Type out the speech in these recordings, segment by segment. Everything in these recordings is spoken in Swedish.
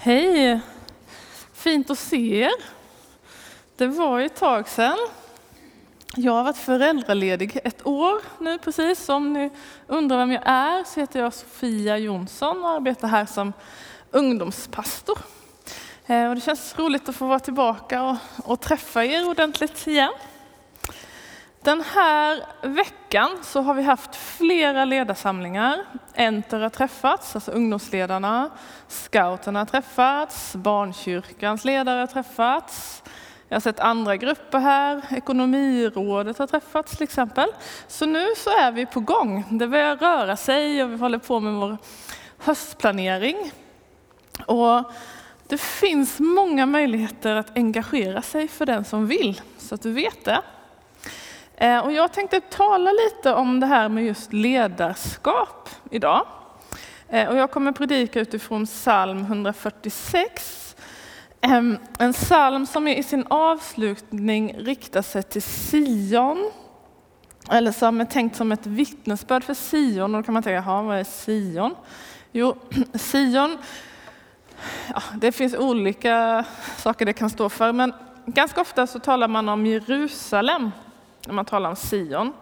Hej! Fint att se er. Det var ju ett tag sedan. Jag har varit föräldraledig ett år nu precis. Om ni undrar vem jag är så heter jag Sofia Jonsson och arbetar här som ungdomspastor. Eh, och det känns roligt att få vara tillbaka och, och träffa er ordentligt igen. Den här veckan så har vi haft flera ledarsamlingar. Enter har träffats, alltså ungdomsledarna. Scouterna har träffats, Barnkyrkans ledare har träffats. Jag har sett andra grupper här, Ekonomirådet har träffats till exempel. Så nu så är vi på gång. Det börjar röra sig och vi håller på med vår höstplanering. Och det finns många möjligheter att engagera sig för den som vill, så att du vet det. Eh, och jag tänkte tala lite om det här med just ledarskap idag. Eh, och jag kommer predika utifrån psalm 146. En psalm som i sin avslutning riktar sig till Sion. Eller som är tänkt som ett vittnesbörd för Sion. Och då kan man tänka, jaha, vad är Sion? Jo, Sion, ja, det finns olika saker det kan stå för, men ganska ofta så talar man om Jerusalem när man talar om Sion.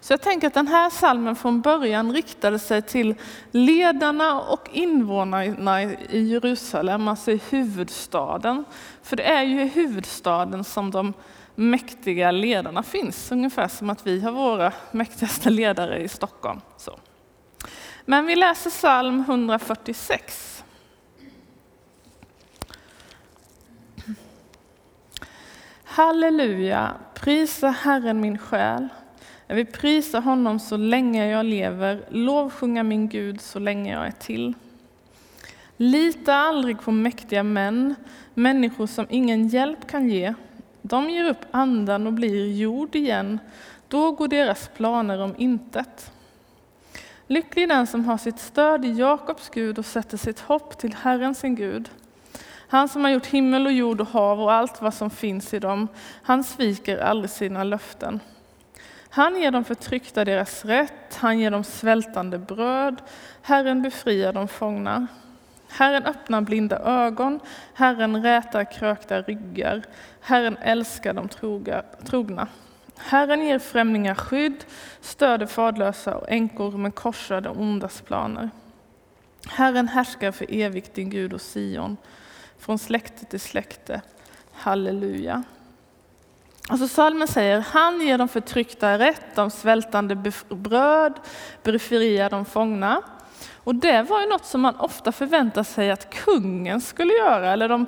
Så jag tänker att den här salmen från början riktade sig till ledarna och invånarna i Jerusalem, alltså i huvudstaden. För det är ju i huvudstaden som de mäktiga ledarna finns, ungefär som att vi har våra mäktigaste ledare i Stockholm. Så. Men vi läser psalm 146. Halleluja, prisa Herren min själ. Jag vill prisa honom så länge jag lever, lovsjunga min Gud så länge jag är till. Lita aldrig på mäktiga män, människor som ingen hjälp kan ge. De ger upp andan och blir jord igen, då går deras planer om intet. Lycklig den som har sitt stöd i Jakobs Gud och sätter sitt hopp till Herren sin Gud. Han som har gjort himmel och jord och hav och allt vad som finns i dem, han sviker aldrig sina löften. Han ger de förtryckta deras rätt, han ger dem svältande bröd, Herren befriar de fångna. Herren öppnar blinda ögon, Herren rätar krökta ryggar, Herren älskar de trogna. Herren ger främlingar skydd, stöder fadlösa och änkor men korsar de ondas planer. Herren härskar för evigt din Gud och Sion från släkte till släkte. Halleluja. Alltså salmen säger, han ger de förtryckta rätt, de svältande bröd, befriar de fångna. Och det var ju något som man ofta förväntar sig att kungen skulle göra, eller de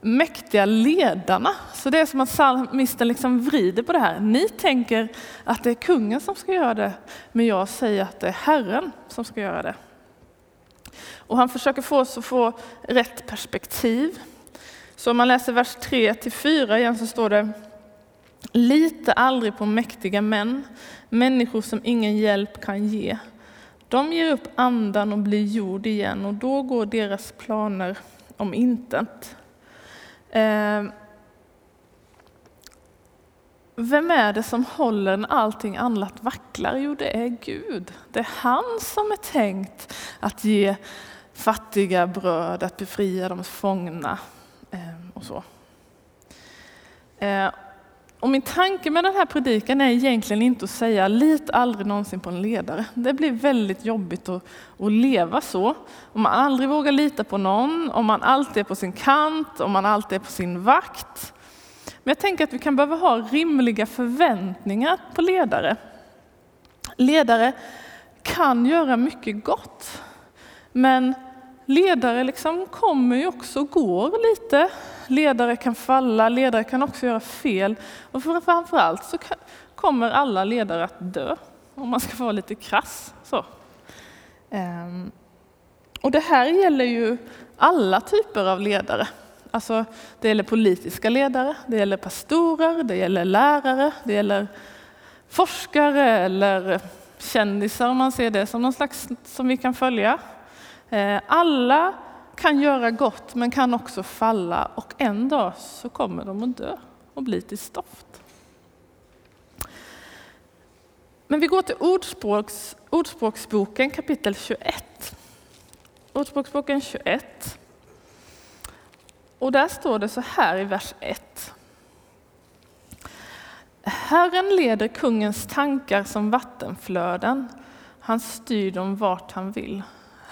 mäktiga ledarna. Så det är som att psalmisten liksom vrider på det här. Ni tänker att det är kungen som ska göra det, men jag säger att det är Herren som ska göra det. Och han försöker få oss att få rätt perspektiv. Så om man läser vers 3 till 4 igen så står det Lita aldrig på mäktiga män, människor som ingen hjälp kan ge. De ger upp andan och blir jord igen och då går deras planer om intet. Eh, vem är det som håller när allting annat vacklar? Jo, det är Gud. Det är han som är tänkt att ge fattiga bröd, att befria de fångna ehm, och så. Eh, och min tanke med den här predikan är egentligen inte att säga lita aldrig någonsin på en ledare. Det blir väldigt jobbigt att, att leva så. Om man aldrig vågar lita på någon, om man alltid är på sin kant, om man alltid är på sin vakt. Men jag tänker att vi kan behöva ha rimliga förväntningar på ledare. Ledare kan göra mycket gott. Men ledare liksom kommer ju också och går lite. Ledare kan falla, ledare kan också göra fel. Och framförallt så kommer alla ledare att dö, om man ska vara lite krass. Så. Ehm, och det här gäller ju alla typer av ledare. Alltså, det gäller politiska ledare, det gäller pastorer, det gäller lärare, det gäller forskare eller kändisar om man ser det som någon slags som vi kan följa. Eh, alla kan göra gott men kan också falla och en dag så kommer de att dö och bli till stoft. Men vi går till Ordspråks, Ordspråksboken kapitel 21. Ordspråksboken 21. Och där står det så här i vers 1. Herren leder kungens tankar som vattenflöden. Han styr dem vart han vill.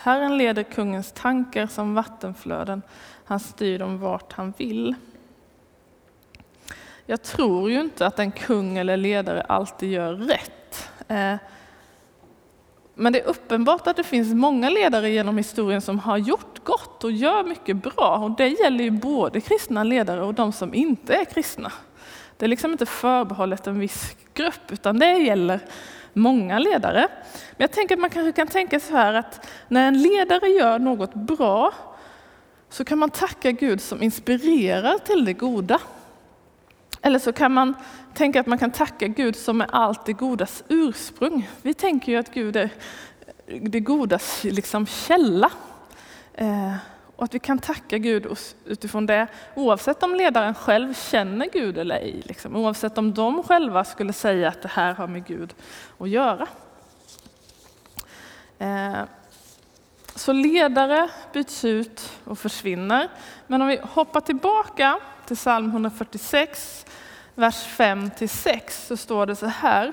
Herren leder kungens tankar som vattenflöden. Han styr dem vart han vill. Jag tror ju inte att en kung eller ledare alltid gör rätt. Eh, men det är uppenbart att det finns många ledare genom historien som har gjort gott och gör mycket bra. Och det gäller ju både kristna ledare och de som inte är kristna. Det är liksom inte förbehållet en viss grupp, utan det gäller många ledare. Men jag tänker att man kanske kan tänka så här att när en ledare gör något bra så kan man tacka Gud som inspirerar till det goda. Eller så kan man tänka att man kan tacka Gud som är allt det godas ursprung. Vi tänker ju att Gud är det godas liksom källa. Eh, och att vi kan tacka Gud utifrån det, oavsett om ledaren själv känner Gud eller ej. Liksom. Oavsett om de själva skulle säga att det här har med Gud att göra. Eh, så ledare byts ut och försvinner. Men om vi hoppar tillbaka till psalm 146, vers 5-6, så står det så här.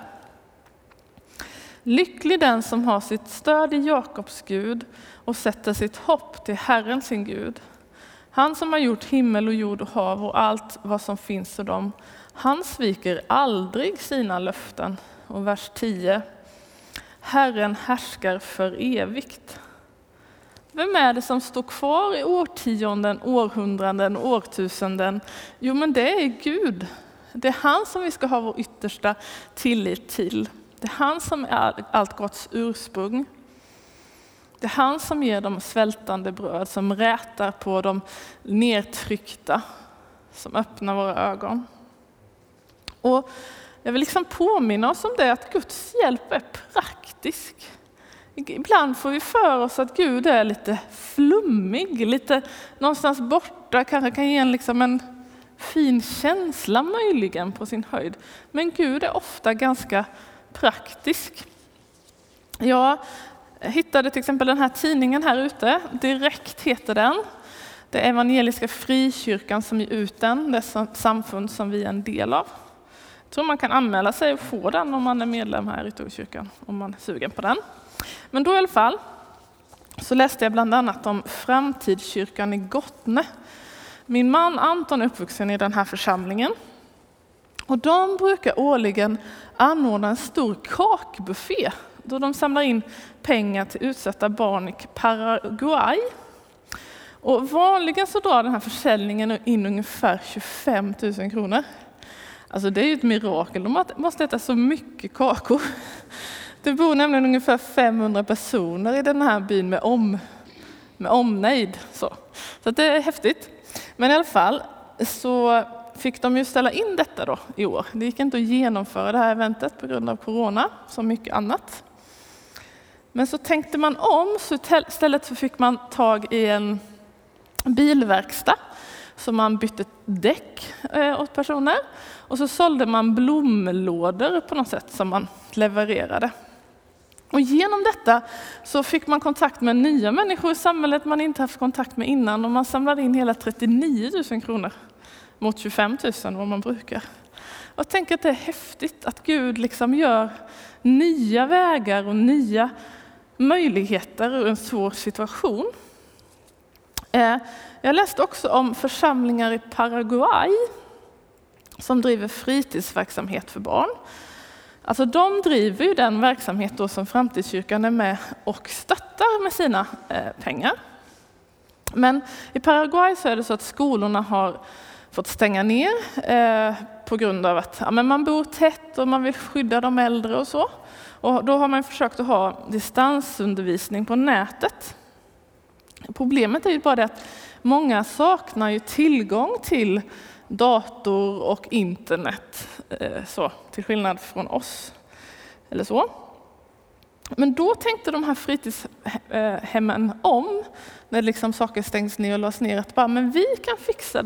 Lycklig den som har sitt stöd i Jakobs Gud och sätter sitt hopp till Herren sin Gud. Han som har gjort himmel och jord och hav och allt vad som finns i dem. Han sviker aldrig sina löften. Och vers 10. Herren härskar för evigt. Vem är det som står kvar i årtionden, århundraden, årtusenden? Jo, men det är Gud. Det är han som vi ska ha vår yttersta tillit till. Det är han som är allt gotts ursprung. Det är han som ger dem svältande bröd, som rätar på de nedtryckta, som öppnar våra ögon. Och jag vill liksom påminna oss om det, att Guds hjälp är praktisk. Ibland får vi för oss att Gud är lite flummig, lite någonstans borta, kanske kan ge en, liksom en fin känsla möjligen på sin höjd. Men Gud är ofta ganska praktisk. Jag hittade till exempel den här tidningen här ute, Direkt heter den. Det är Evangeliska Frikyrkan som ger ut den, det samfund som vi är en del av. Jag tror man kan anmäla sig och få den om man är medlem här i Storkyrkan, om man är sugen på den. Men då i alla fall så läste jag bland annat om Framtidskyrkan i Gottne. Min man Anton är uppvuxen i den här församlingen. Och de brukar årligen anordna en stor kakbuffé då de samlar in pengar till utsatta barn i Paraguay. Och vanligen så drar den här försäljningen in ungefär 25 000 kronor. Alltså det är ju ett mirakel, de måste äta så mycket kakor. Det bor nämligen ungefär 500 personer i den här byn med, om, med omnejd. Så, så det är häftigt. Men i alla fall så fick de ju ställa in detta då i år. Det gick inte att genomföra det här eventet på grund av corona, som mycket annat. Men så tänkte man om, så istället så fick man tag i en bilverkstad så man bytte däck eh, åt personer och så sålde man blomlådor på något sätt som man levererade. Och genom detta så fick man kontakt med nya människor i samhället man inte haft kontakt med innan och man samlade in hela 39 000 kronor mot 25 000 vad man brukar. Jag tänker att det är häftigt att Gud liksom gör nya vägar och nya möjligheter ur en svår situation. Eh, jag läste också om församlingar i Paraguay som driver fritidsverksamhet för barn. Alltså de driver ju den verksamhet då som Framtidskyrkan är med och stöttar med sina eh, pengar. Men i Paraguay så är det så att skolorna har fått stänga ner eh, på grund av att ja, men man bor tätt och man vill skydda de äldre och så. Och då har man försökt att ha distansundervisning på nätet. Problemet är ju bara det att många saknar ju tillgång till dator och internet, eh, så, till skillnad från oss. Eller så. Men då tänkte de här fritidshemmen om, när liksom saker stängs ner och lades ner, att bara, men vi kan fixa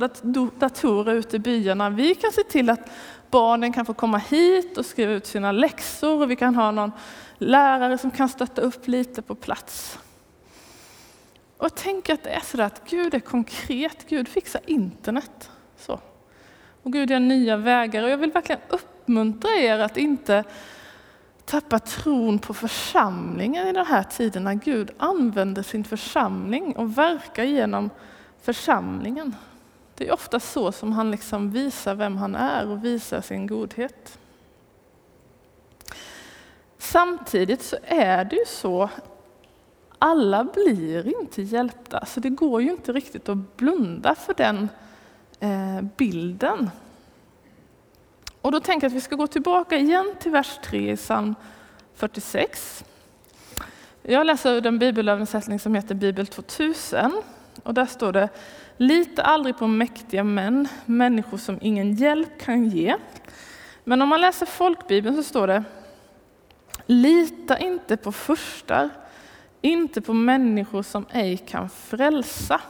datorer ute i byarna. Vi kan se till att barnen kan få komma hit och skriva ut sina läxor och vi kan ha någon lärare som kan stötta upp lite på plats. Och jag tänker att det är så att Gud är konkret, Gud fixar internet. Så. Och Gud gör nya vägar och jag vill verkligen uppmuntra er att inte tappa tron på församlingen i den här tiden när Gud använder sin församling och verkar genom församlingen. Det är ofta så som han liksom visar vem han är och visar sin godhet. Samtidigt så är det ju så, alla blir inte hjälpta, så det går ju inte riktigt att blunda för den Eh, bilden. Och då tänker jag att vi ska gå tillbaka igen till vers 3 i psalm 46. Jag läser ur den bibelöversättning som heter Bibel 2000 och där står det Lita aldrig på mäktiga män, människor som ingen hjälp kan ge. Men om man läser folkbibeln så står det Lita inte på furstar, inte på människor som ej kan frälsa.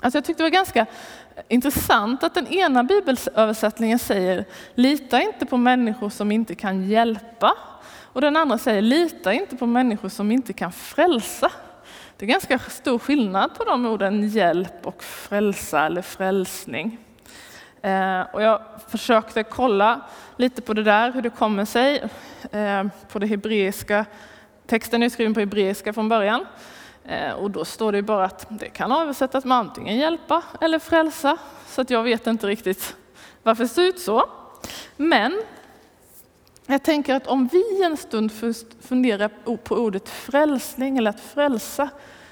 Alltså jag tyckte det var ganska intressant att den ena bibelöversättningen säger lita inte på människor som inte kan hjälpa. Och den andra säger lita inte på människor som inte kan frälsa. Det är ganska stor skillnad på de orden hjälp och frälsa eller frälsning. Eh, och jag försökte kolla lite på det där, hur det kommer sig. Eh, på det hebreiska, texten är skriven på hebreiska från början. Eh, och då står det bara att det kan översättas med antingen hjälpa eller frälsa. Så att jag vet inte riktigt varför det ser ut så. Men jag tänker att om vi en stund funderar på ordet frälsning eller att frälsa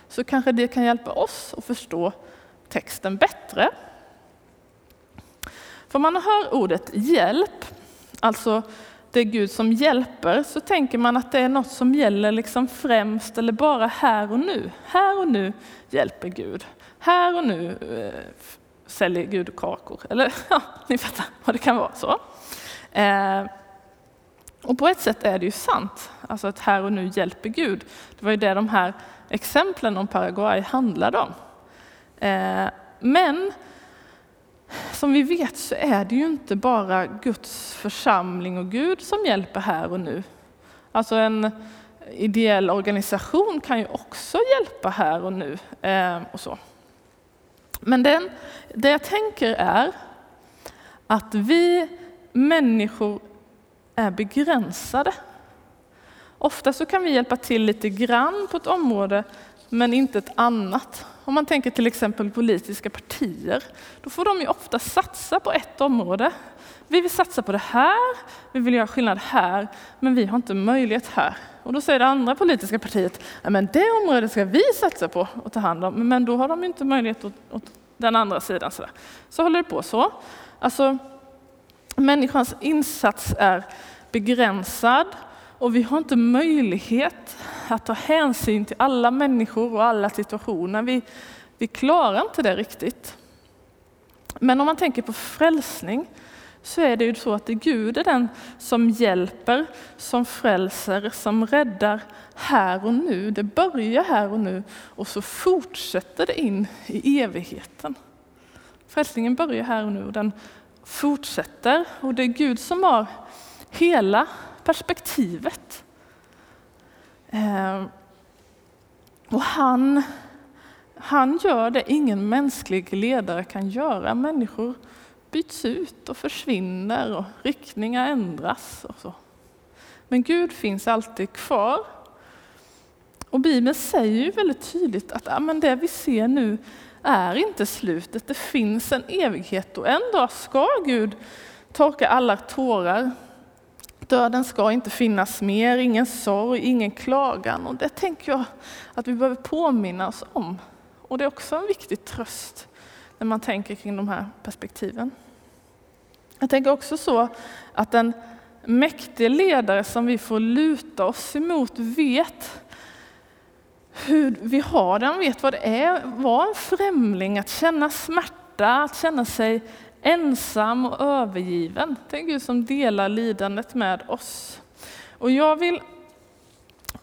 så kanske det kan hjälpa oss att förstå texten bättre. För man hör ordet hjälp, alltså det är Gud som hjälper, så tänker man att det är något som gäller liksom främst eller bara här och nu. Här och nu hjälper Gud. Här och nu eh, säljer Gud kakor. Eller ja, ni fattar vad det kan vara. så. Eh, och på ett sätt är det ju sant, alltså att här och nu hjälper Gud. Det var ju det de här exemplen om Paraguay handlade om. Eh, men som vi vet så är det ju inte bara Guds församling och Gud som hjälper här och nu. Alltså en ideell organisation kan ju också hjälpa här och nu. Eh, och så. Men den, det jag tänker är att vi människor är begränsade. Ofta så kan vi hjälpa till lite grann på ett område, men inte ett annat. Om man tänker till exempel politiska partier, då får de ju ofta satsa på ett område. Vi vill satsa på det här, vi vill göra skillnad här, men vi har inte möjlighet här. Och då säger det andra politiska partiet, men det området ska vi satsa på och ta hand om, men då har de inte möjlighet åt, åt den andra sidan. Så, så håller det på så. Alltså, människans insats är begränsad och vi har inte möjlighet att ta hänsyn till alla människor och alla situationer. Vi, vi klarar inte det riktigt. Men om man tänker på frälsning så är det ju så att Gud är den som hjälper, som frälser, som räddar här och nu. Det börjar här och nu och så fortsätter det in i evigheten. Frälsningen börjar här och nu och den fortsätter och det är Gud som har hela perspektivet. Eh, och han, han gör det ingen mänsklig ledare kan göra. Människor byts ut och försvinner och riktningar ändras. Och så. Men Gud finns alltid kvar. Och Bibeln säger ju väldigt tydligt att ja, men det vi ser nu är inte slutet. Det finns en evighet och en dag ska Gud torka alla tårar Döden ska inte finnas mer, ingen sorg, ingen klagan. Och det tänker jag att vi behöver påminna oss om. Och det är också en viktig tröst när man tänker kring de här perspektiven. Jag tänker också så att en mäktig ledare som vi får luta oss emot vet hur vi har det, han vet vad det är att vara en främling, att känna smärta, att känna sig ensam och övergiven. Det är Gud som delar lidandet med oss. Och jag vill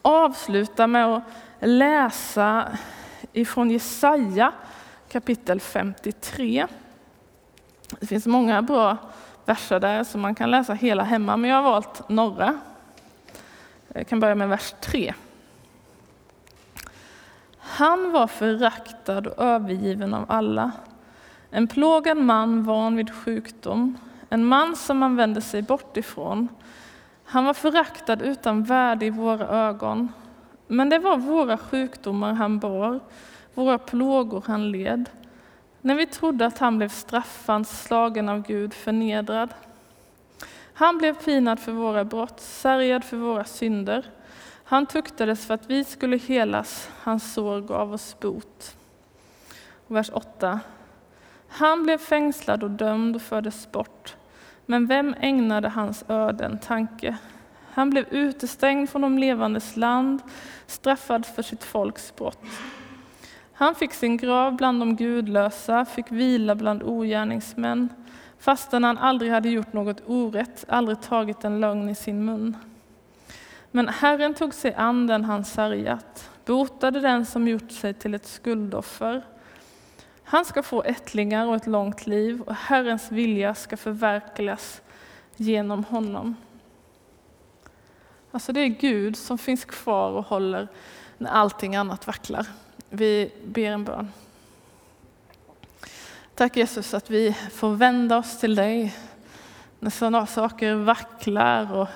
avsluta med att läsa ifrån Jesaja kapitel 53. Det finns många bra verser där som man kan läsa hela hemma, men jag har valt några. Jag kan börja med vers 3. Han var föraktad och övergiven av alla. En plågad man van vid sjukdom, en man som man vände sig bort ifrån. Han var föraktad utan värde i våra ögon, men det var våra sjukdomar han bar, våra plågor han led. När vi trodde att han blev straffad, slagen av Gud, förnedrad. Han blev pinad för våra brott, sargad för våra synder. Han tuktades för att vi skulle helas, hans sår gav oss bot. Vers 8. Han blev fängslad och dömd och fördes bort. Men vem ägnade hans öden tanke? Han blev utestängd från de levandes land, straffad för sitt folks brott. Han fick sin grav bland de gudlösa, fick vila bland ogärningsmän, fastän han aldrig hade gjort något orätt, aldrig tagit en lögn i sin mun. Men Herren tog sig an den han sargat, botade den som gjort sig till ett skuldoffer. Han ska få ättlingar och ett långt liv, och Herrens vilja ska förverkligas genom honom. Alltså det är Gud som finns kvar och håller när allting annat vacklar. Vi ber en bön. Tack Jesus att vi får vända oss till dig när sådana saker vacklar och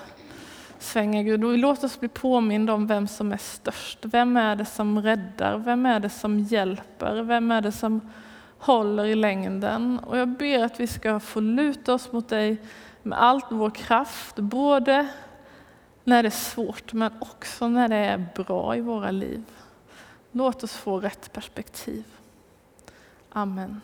svänger Gud. Och låt oss bli påminda om vem som är störst. Vem är det som räddar? Vem är det som hjälper? Vem är det som håller i längden? Och jag ber att vi ska få luta oss mot dig med all vår kraft, både när det är svårt men också när det är bra i våra liv. Låt oss få rätt perspektiv. Amen.